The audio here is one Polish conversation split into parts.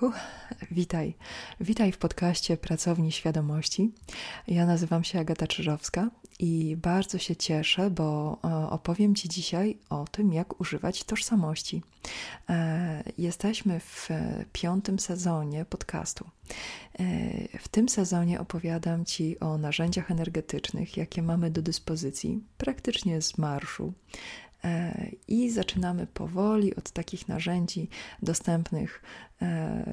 Uh, witaj. Witaj w podcaście Pracowni Świadomości. Ja nazywam się Agata Czyżowska i bardzo się cieszę, bo e, opowiem Ci dzisiaj o tym, jak używać tożsamości. E, jesteśmy w piątym sezonie podcastu. E, w tym sezonie opowiadam Ci o narzędziach energetycznych, jakie mamy do dyspozycji, praktycznie z marszu. E, I zaczynamy powoli od takich narzędzi dostępnych e,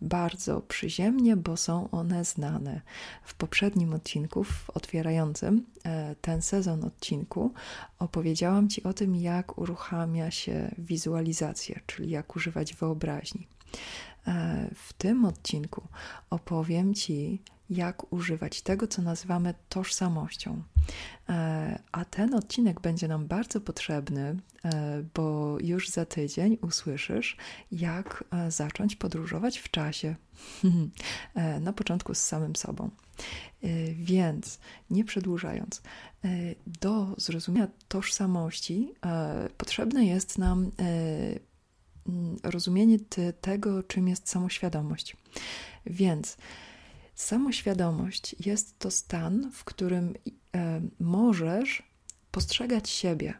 bardzo przyziemnie, bo są one znane. W poprzednim odcinku, w otwierającym e, ten sezon odcinku, opowiedziałam Ci o tym, jak uruchamia się wizualizację, czyli jak używać wyobraźni. W tym odcinku opowiem Ci, jak używać tego, co nazywamy tożsamością. E, a ten odcinek będzie nam bardzo potrzebny, e, bo już za tydzień usłyszysz, jak e, zacząć podróżować w czasie. Na początku z samym sobą. Więc nie przedłużając, do zrozumienia tożsamości potrzebne jest nam rozumienie tego, czym jest samoświadomość. Więc Samoświadomość jest to stan, w którym e, możesz postrzegać siebie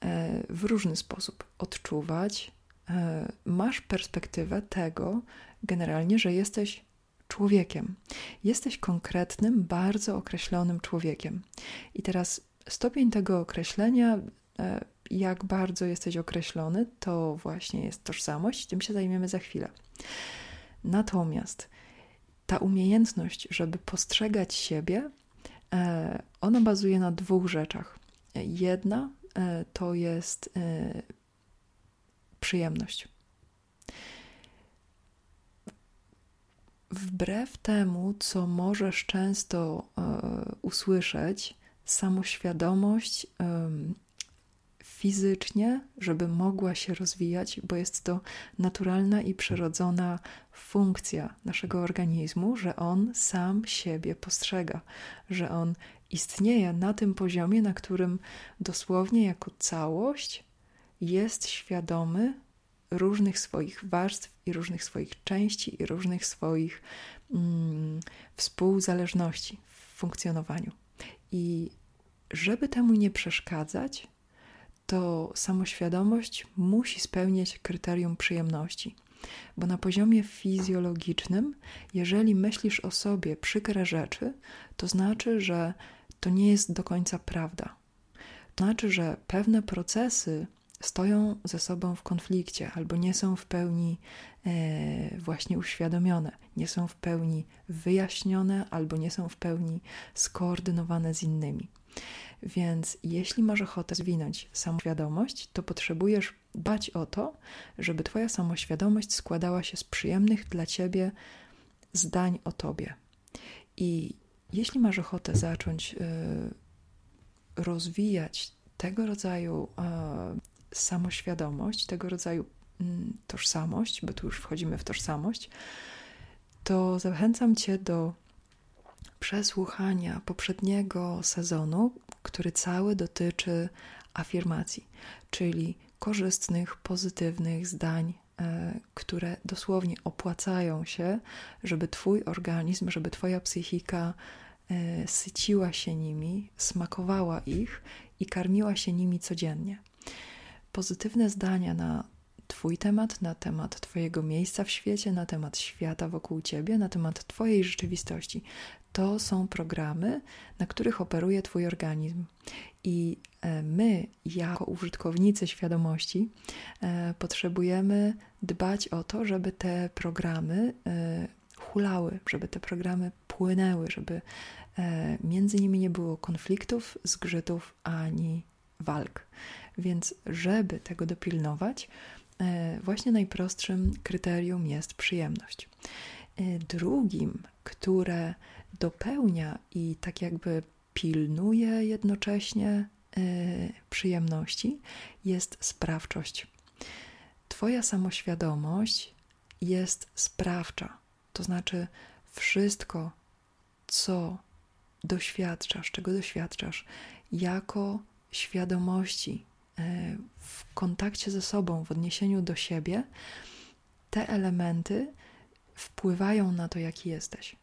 e, w różny sposób, odczuwać. E, masz perspektywę tego, generalnie, że jesteś człowiekiem. Jesteś konkretnym, bardzo określonym człowiekiem. I teraz stopień tego określenia, jak bardzo jesteś określony, to właśnie jest tożsamość, tym się zajmiemy za chwilę. Natomiast ta umiejętność, żeby postrzegać siebie, e, ona bazuje na dwóch rzeczach. Jedna e, to jest e, przyjemność. Wbrew temu, co możesz często usłyszeć, samoświadomość fizycznie, żeby mogła się rozwijać, bo jest to naturalna i przyrodzona funkcja naszego organizmu, że on sam siebie postrzega, że on istnieje na tym poziomie, na którym dosłownie jako całość jest świadomy różnych swoich warstw i różnych swoich części i różnych swoich mm, współzależności w funkcjonowaniu. I żeby temu nie przeszkadzać, to samoświadomość musi spełniać kryterium przyjemności. Bo na poziomie fizjologicznym, jeżeli myślisz o sobie przykre rzeczy, to znaczy, że to nie jest do końca prawda. To znaczy, że pewne procesy stoją ze sobą w konflikcie albo nie są w pełni e, właśnie uświadomione, nie są w pełni wyjaśnione albo nie są w pełni skoordynowane z innymi. Więc jeśli masz ochotę zwinąć samoświadomość, to potrzebujesz dbać o to, żeby Twoja samoświadomość składała się z przyjemnych dla Ciebie zdań o Tobie. I jeśli masz ochotę zacząć y, rozwijać tego rodzaju y, samoświadomość, tego rodzaju y, tożsamość, bo tu już wchodzimy w tożsamość, to zachęcam Cię do przesłuchania poprzedniego sezonu, który cały dotyczy afirmacji, czyli korzystnych, pozytywnych zdań, e, które dosłownie opłacają się, żeby Twój organizm, żeby Twoja psychika e, syciła się nimi, smakowała ich i karmiła się nimi codziennie. Pozytywne zdania na Twój temat, na temat Twojego miejsca w świecie, na temat świata wokół Ciebie, na temat Twojej rzeczywistości to są programy, na których operuje Twój organizm. I e, my, jako użytkownicy świadomości, e, potrzebujemy dbać o to, żeby te programy e, hulały, żeby te programy płynęły, żeby między nimi nie było konfliktów, zgrzytów ani walk. Więc, żeby tego dopilnować, właśnie najprostszym kryterium jest przyjemność. Drugim, które dopełnia i tak jakby pilnuje jednocześnie y, przyjemności, jest sprawczość. Twoja samoświadomość jest sprawcza, to znaczy wszystko, co doświadczasz, czego doświadczasz, jako świadomości w kontakcie ze sobą, w odniesieniu do siebie, te elementy wpływają na to, jaki jesteś.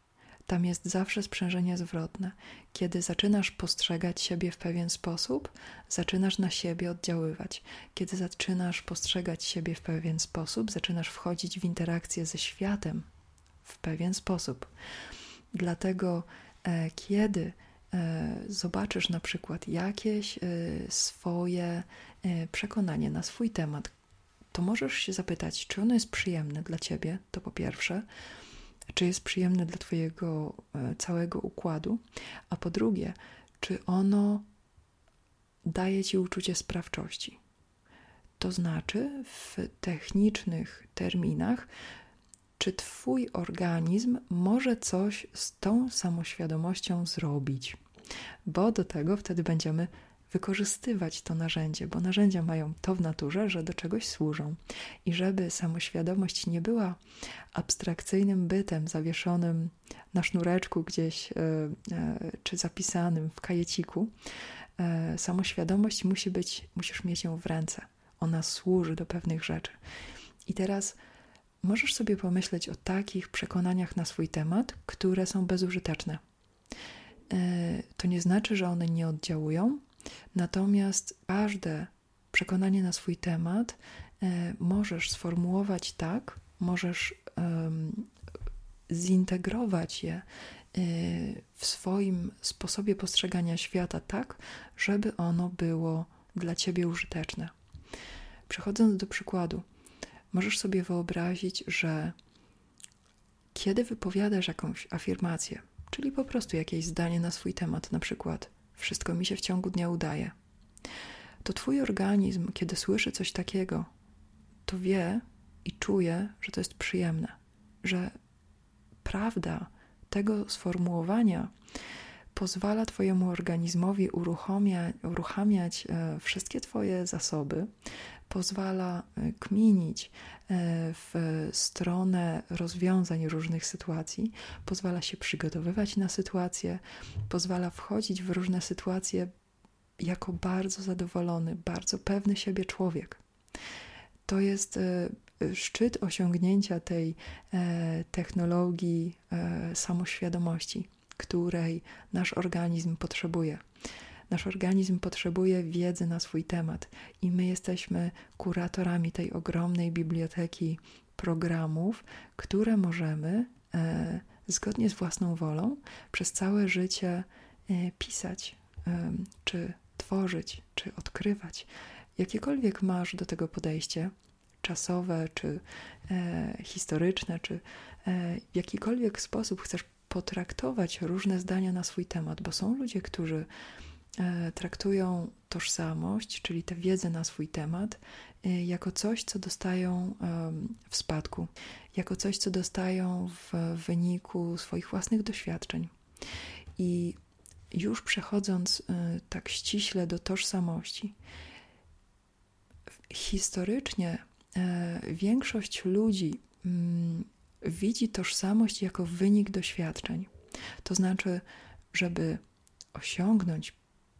Tam jest zawsze sprzężenie zwrotne. Kiedy zaczynasz postrzegać siebie w pewien sposób, zaczynasz na siebie oddziaływać. Kiedy zaczynasz postrzegać siebie w pewien sposób, zaczynasz wchodzić w interakcję ze światem w pewien sposób. Dlatego, e, kiedy e, zobaczysz na przykład jakieś e, swoje przekonanie na swój temat, to możesz się zapytać, czy ono jest przyjemne dla ciebie, to po pierwsze, czy jest przyjemne dla twojego całego układu, a po drugie, czy ono daje ci uczucie sprawczości. To znaczy, w technicznych terminach, czy Twój organizm może coś z tą samoświadomością zrobić, bo do tego wtedy będziemy wykorzystywać to narzędzie, bo narzędzia mają to w naturze, że do czegoś służą. I żeby samoświadomość nie była abstrakcyjnym bytem zawieszonym na sznureczku gdzieś, e, e, czy zapisanym w kajeciku, e, samoświadomość musi być, musisz mieć ją w ręce. Ona służy do pewnych rzeczy. I teraz możesz sobie pomyśleć o takich przekonaniach na swój temat, które są bezużyteczne. E, to nie znaczy, że one nie oddziałują, natomiast każde przekonanie na swój temat e, możesz sformułować tak, możesz zintegrować je e, w swoim sposobie postrzegania świata tak, żeby ono było dla ciebie użyteczne. Przechodząc do przykładu, możesz sobie wyobrazić, że kiedy wypowiadasz jakąś afirmację, czyli po prostu jakieś zdanie na swój temat, na przykład wszystko mi się w ciągu dnia udaje, to twój organizm, kiedy słyszy coś takiego, to wie i czuje, że to jest przyjemne, że prawda tego sformułowania pozwala Twojemu organizmowi uruchamiać, uruchamiać e, wszystkie Twoje zasoby, pozwala e, kminić e, w stronę rozwiązań różnych sytuacji, pozwala się przygotowywać na sytuacje, pozwala wchodzić w różne sytuacje jako bardzo zadowolony, bardzo pewny siebie człowiek. To jest szczyt osiągnięcia tej technologii samoświadomości której nasz organizm potrzebuje. Nasz organizm potrzebuje wiedzy na swój temat i my jesteśmy kuratorami tej ogromnej biblioteki programów, które możemy e, zgodnie z własną wolą przez całe życie e, pisać, e, czy tworzyć, czy odkrywać. Jakiekolwiek masz do tego podejście, czasowe, czy e, historyczne, czy e, w jakikolwiek sposób chcesz potraktować różne zdania na swój temat, bo są ludzie, którzy traktują tożsamość, czyli tę wiedzę na swój temat, e, jako coś, co dostają w spadku, jako coś, co dostają w wyniku swoich własnych doświadczeń. I już przechodząc e, tak ściśle do tożsamości, historycznie większość ludzi mm, widzi tożsamość jako wynik doświadczeń. To znaczy, żeby osiągnąć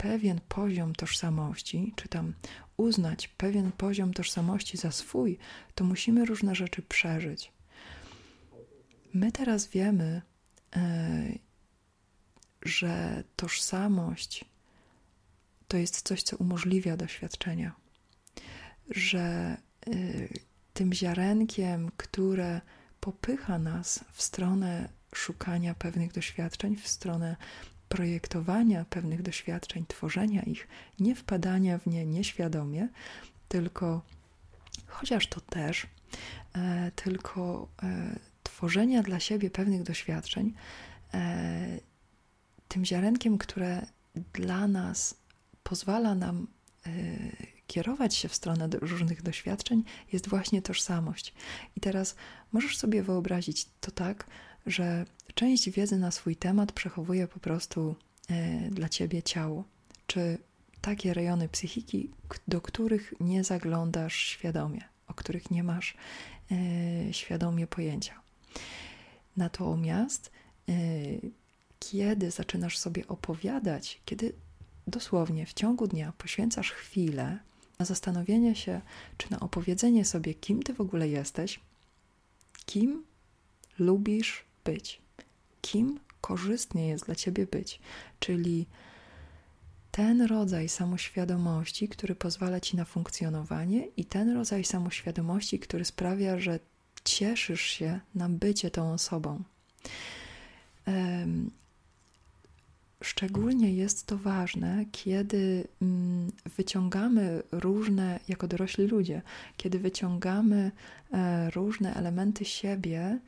pewien poziom tożsamości, czy tam uznać pewien poziom tożsamości za swój, to musimy różne rzeczy przeżyć. My teraz wiemy, e, że tożsamość to jest coś, co umożliwia doświadczenia, że e, tym ziarenkiem, które popycha nas w stronę szukania pewnych doświadczeń, w stronę projektowania pewnych doświadczeń, tworzenia ich, nie wpadania w nie nieświadomie, tylko chociaż to też, e, tylko e, tworzenia dla siebie pewnych doświadczeń, e, tym ziarenkiem, które dla nas pozwala nam e, kierować się w stronę różnych doświadczeń, jest właśnie tożsamość. I teraz możesz sobie wyobrazić to tak, że część wiedzy na swój temat przechowuje po prostu e, dla ciebie ciało, czy takie rejony psychiki, do których nie zaglądasz świadomie, o których nie masz e, świadomie pojęcia. Natomiast e, kiedy zaczynasz sobie opowiadać, kiedy dosłownie w ciągu dnia poświęcasz chwilę na zastanowienie się, czy na opowiedzenie sobie, kim ty w ogóle jesteś, kim lubisz być, kim korzystnie jest dla ciebie być, czyli ten rodzaj samoświadomości, który pozwala ci na funkcjonowanie, i ten rodzaj samoświadomości, który sprawia, że cieszysz się na bycie tą osobą. Szczególnie jest to ważne, kiedy mm, wyciągamy różne, jako dorośli ludzie, kiedy wyciągamy e, różne elementy siebie,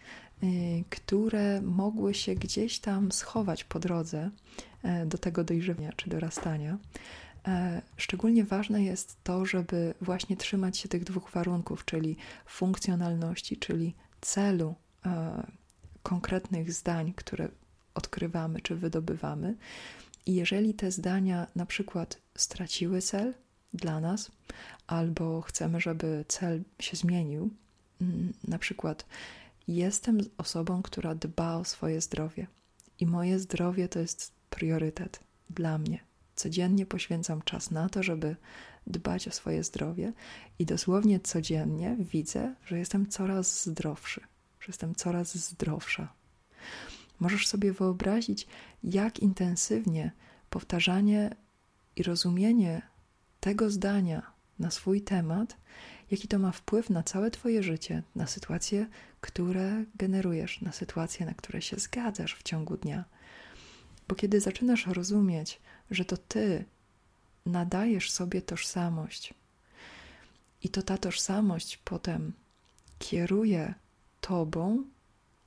które mogły się gdzieś tam schować po drodze e, do tego dojrzewania czy dorastania. E, szczególnie ważne jest to, żeby właśnie trzymać się tych dwóch warunków, czyli funkcjonalności, czyli celu konkretnych zdań, które odkrywamy czy wydobywamy. I jeżeli te zdania na przykład straciły cel dla nas, albo chcemy, żeby cel się zmienił, mm, na przykład jestem osobą, która dba o swoje zdrowie i moje zdrowie to jest priorytet dla mnie. Codziennie poświęcam czas na to, żeby dbać o swoje zdrowie i dosłownie codziennie widzę, że jestem coraz zdrowszy, że jestem coraz zdrowsza. Możesz sobie wyobrazić, jak intensywnie powtarzanie i rozumienie tego zdania na swój temat, jaki to ma wpływ na całe Twoje życie, na sytuacje, które generujesz, na sytuacje, na które się zgadzasz w ciągu dnia. Bo kiedy zaczynasz rozumieć, że to Ty nadajesz sobie tożsamość, i to ta tożsamość potem kieruje Tobą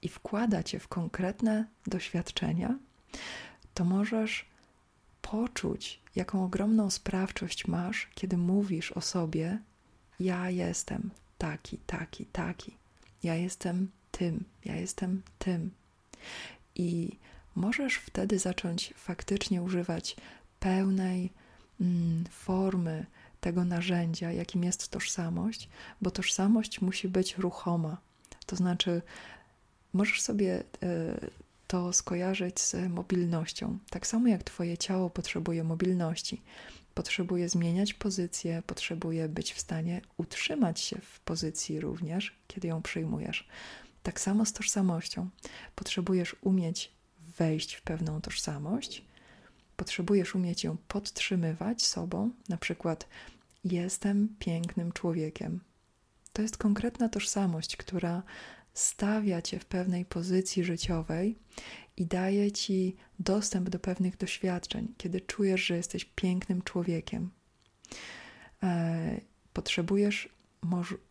i wkłada cię w konkretne doświadczenia, to możesz poczuć, jaką ogromną sprawczość masz, kiedy mówisz o sobie: Ja jestem taki, taki, taki. Ja jestem tym, ja jestem tym. I możesz wtedy zacząć faktycznie używać pełnej mm, formy tego narzędzia, jakim jest tożsamość, bo tożsamość musi być ruchoma. To znaczy, Możesz sobie e, to skojarzyć z mobilnością. Tak samo jak Twoje ciało potrzebuje mobilności, potrzebuje zmieniać pozycję, potrzebuje być w stanie utrzymać się w pozycji również, kiedy ją przyjmujesz. Tak samo z tożsamością. Potrzebujesz umieć wejść w pewną tożsamość, potrzebujesz umieć ją podtrzymywać sobą, na przykład jestem pięknym człowiekiem. To jest konkretna tożsamość, która stawia cię w pewnej pozycji życiowej i daje ci dostęp do pewnych doświadczeń, kiedy czujesz, że jesteś pięknym człowiekiem. E, potrzebujesz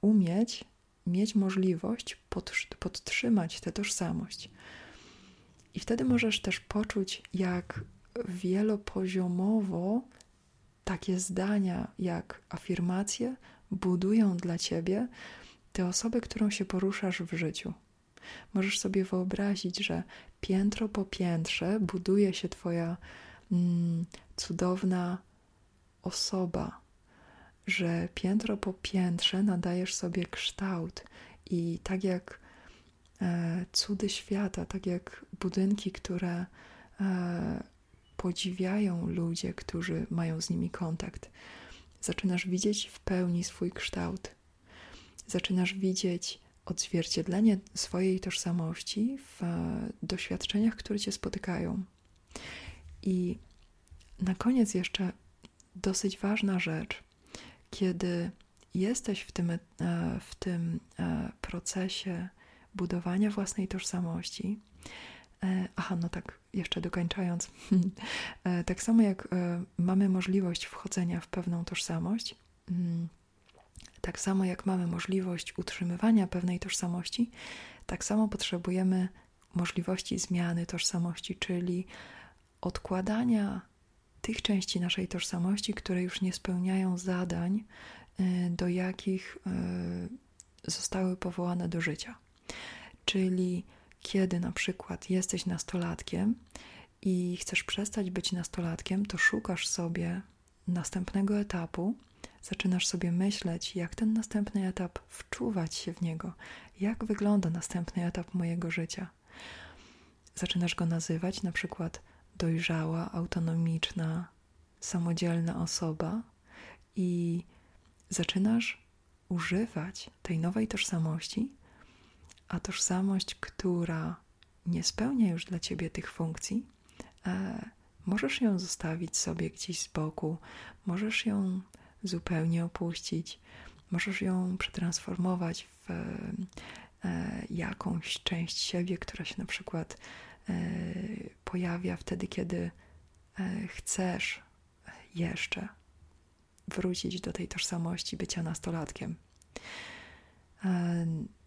umieć, mieć możliwość podtrzymać tę tożsamość. I wtedy możesz też poczuć, jak wielopoziomowo takie zdania jak afirmacje budują dla ciebie tę osobę, którą się poruszasz w życiu. Możesz sobie wyobrazić, że piętro po piętrze buduje się Twoja mm, cudowna osoba, że piętro po piętrze nadajesz sobie kształt i tak jak e, cudy świata, tak jak budynki, które e, podziwiają ludzie, którzy mają z nimi kontakt, zaczynasz widzieć w pełni swój kształt zaczynasz widzieć odzwierciedlenie swojej tożsamości w e, doświadczeniach, które cię spotykają. I na koniec jeszcze dosyć ważna rzecz, kiedy jesteś w tym, e, w tym e, procesie budowania własnej tożsamości. Aha, no tak, jeszcze dokończając. tak samo jak mamy możliwość wchodzenia w pewną tożsamość, mm, tak samo jak mamy możliwość utrzymywania pewnej tożsamości, tak samo potrzebujemy możliwości zmiany tożsamości, czyli odkładania tych części naszej tożsamości, które już nie spełniają zadań, y, do jakich y, zostały powołane do życia. Czyli kiedy na przykład jesteś nastolatkiem i chcesz przestać być nastolatkiem, to szukasz sobie następnego etapu, zaczynasz sobie myśleć, jak ten następny etap wczuwać się w niego, jak wygląda następny etap mojego życia. Zaczynasz go nazywać na przykład dojrzała, autonomiczna, samodzielna osoba i zaczynasz używać tej nowej tożsamości, a tożsamość, która nie spełnia już dla ciebie tych funkcji, e, możesz ją zostawić sobie gdzieś z boku, możesz ją zupełnie opuścić, możesz ją przetransformować w e, jakąś część siebie, która się na przykład e, pojawia wtedy, kiedy e, chcesz jeszcze wrócić do tej tożsamości bycia nastolatkiem.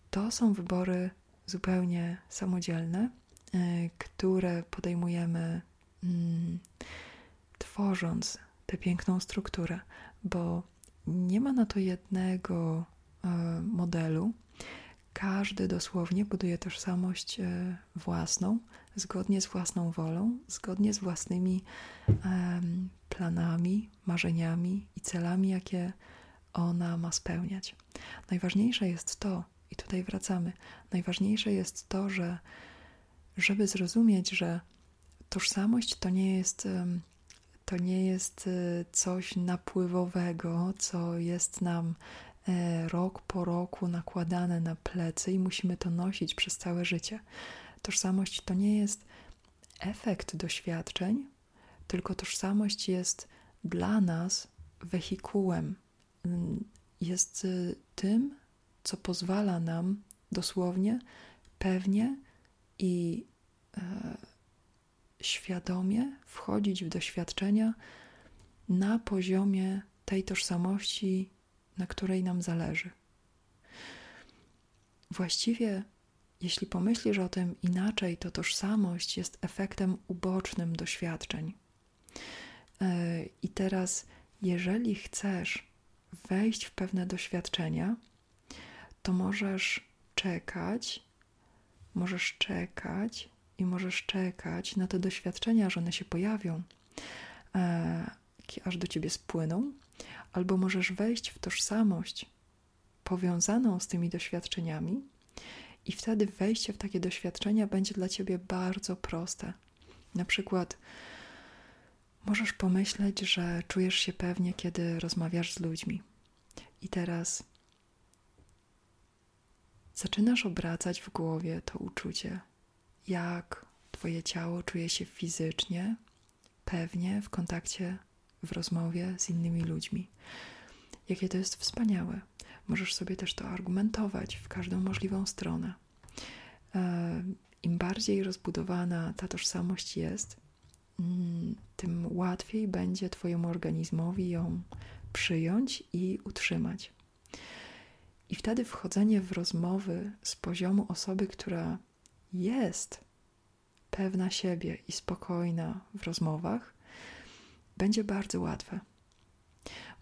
To są wybory zupełnie samodzielne, które podejmujemy mm, tworząc tę piękną strukturę, bo nie ma na to jednego e, modelu. Każdy dosłownie buduje tożsamość e, własną, zgodnie z własną wolą, zgodnie z własnymi planami, marzeniami i celami, jakie ona ma spełniać. Najważniejsze jest to, i tutaj wracamy, najważniejsze jest to, że żeby zrozumieć, że tożsamość to nie jest to nie jest e, coś napływowego, co jest nam e, rok po roku nakładane na plecy i musimy to nosić przez całe życie. Tożsamość to nie jest efekt doświadczeń, tylko tożsamość jest dla nas wehikułem, jest e, tym, co pozwala nam dosłownie, pewnie i świadomie wchodzić w doświadczenia na poziomie tej tożsamości, na której nam zależy. Właściwie, jeśli pomyślisz o tym inaczej, to tożsamość jest efektem ubocznym doświadczeń. E, I teraz, jeżeli chcesz wejść w pewne doświadczenia, to możesz czekać, możesz czekać i możesz czekać na te doświadczenia, że one się pojawią, e, aż do ciebie spłyną, albo możesz wejść w tożsamość powiązaną z tymi doświadczeniami, i wtedy wejście w takie doświadczenia będzie dla ciebie bardzo proste. Na przykład, możesz pomyśleć, że czujesz się pewnie, kiedy rozmawiasz z ludźmi. I teraz zaczynasz obracać w głowie to uczucie, jak Twoje ciało czuje się fizycznie, pewnie w kontakcie, w rozmowie z innymi ludźmi. Jakie to jest wspaniałe. Możesz sobie też to argumentować w każdą możliwą stronę. E, Im bardziej rozbudowana ta tożsamość jest, mm, tym łatwiej będzie Twojemu organizmowi ją przyjąć i utrzymać. I wtedy wchodzenie w rozmowy z poziomu osoby, która jest pewna siebie i spokojna w rozmowach, będzie bardzo łatwe.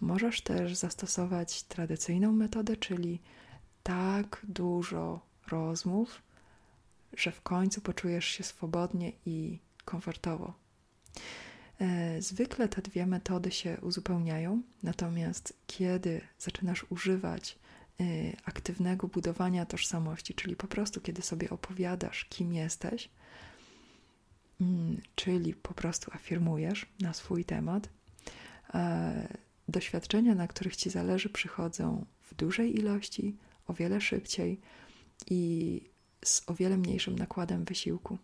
Możesz też zastosować tradycyjną metodę, czyli tak dużo rozmów, że w końcu poczujesz się swobodnie i komfortowo. E, zwykle te dwie metody się uzupełniają, natomiast kiedy zaczynasz używać aktywnego budowania tożsamości, czyli po prostu kiedy sobie opowiadasz, kim jesteś, mm, czyli po prostu afirmujesz na swój temat, e, doświadczenia, na których ci zależy, przychodzą w dużej ilości, o wiele szybciej i z o wiele mniejszym nakładem wysiłku.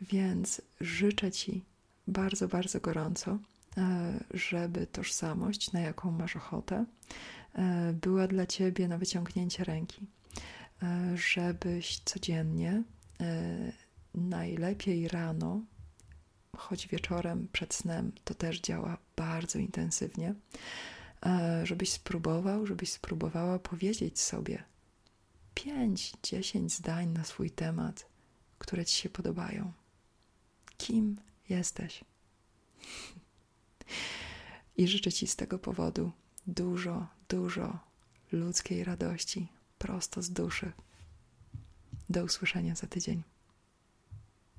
Więc życzę Ci bardzo, bardzo gorąco, żeby tożsamość, na jaką masz ochotę, E, była dla ciebie na wyciągnięcie ręki, e, żebyś codziennie, e, najlepiej rano, choć wieczorem przed snem to też działa bardzo intensywnie, żebyś spróbował, żebyś spróbowała powiedzieć sobie pięć, dziesięć zdań na swój temat, które ci się podobają. Kim jesteś? I życzę ci z tego powodu dużo, dużo ludzkiej radości prosto z duszy. Do usłyszenia za tydzień.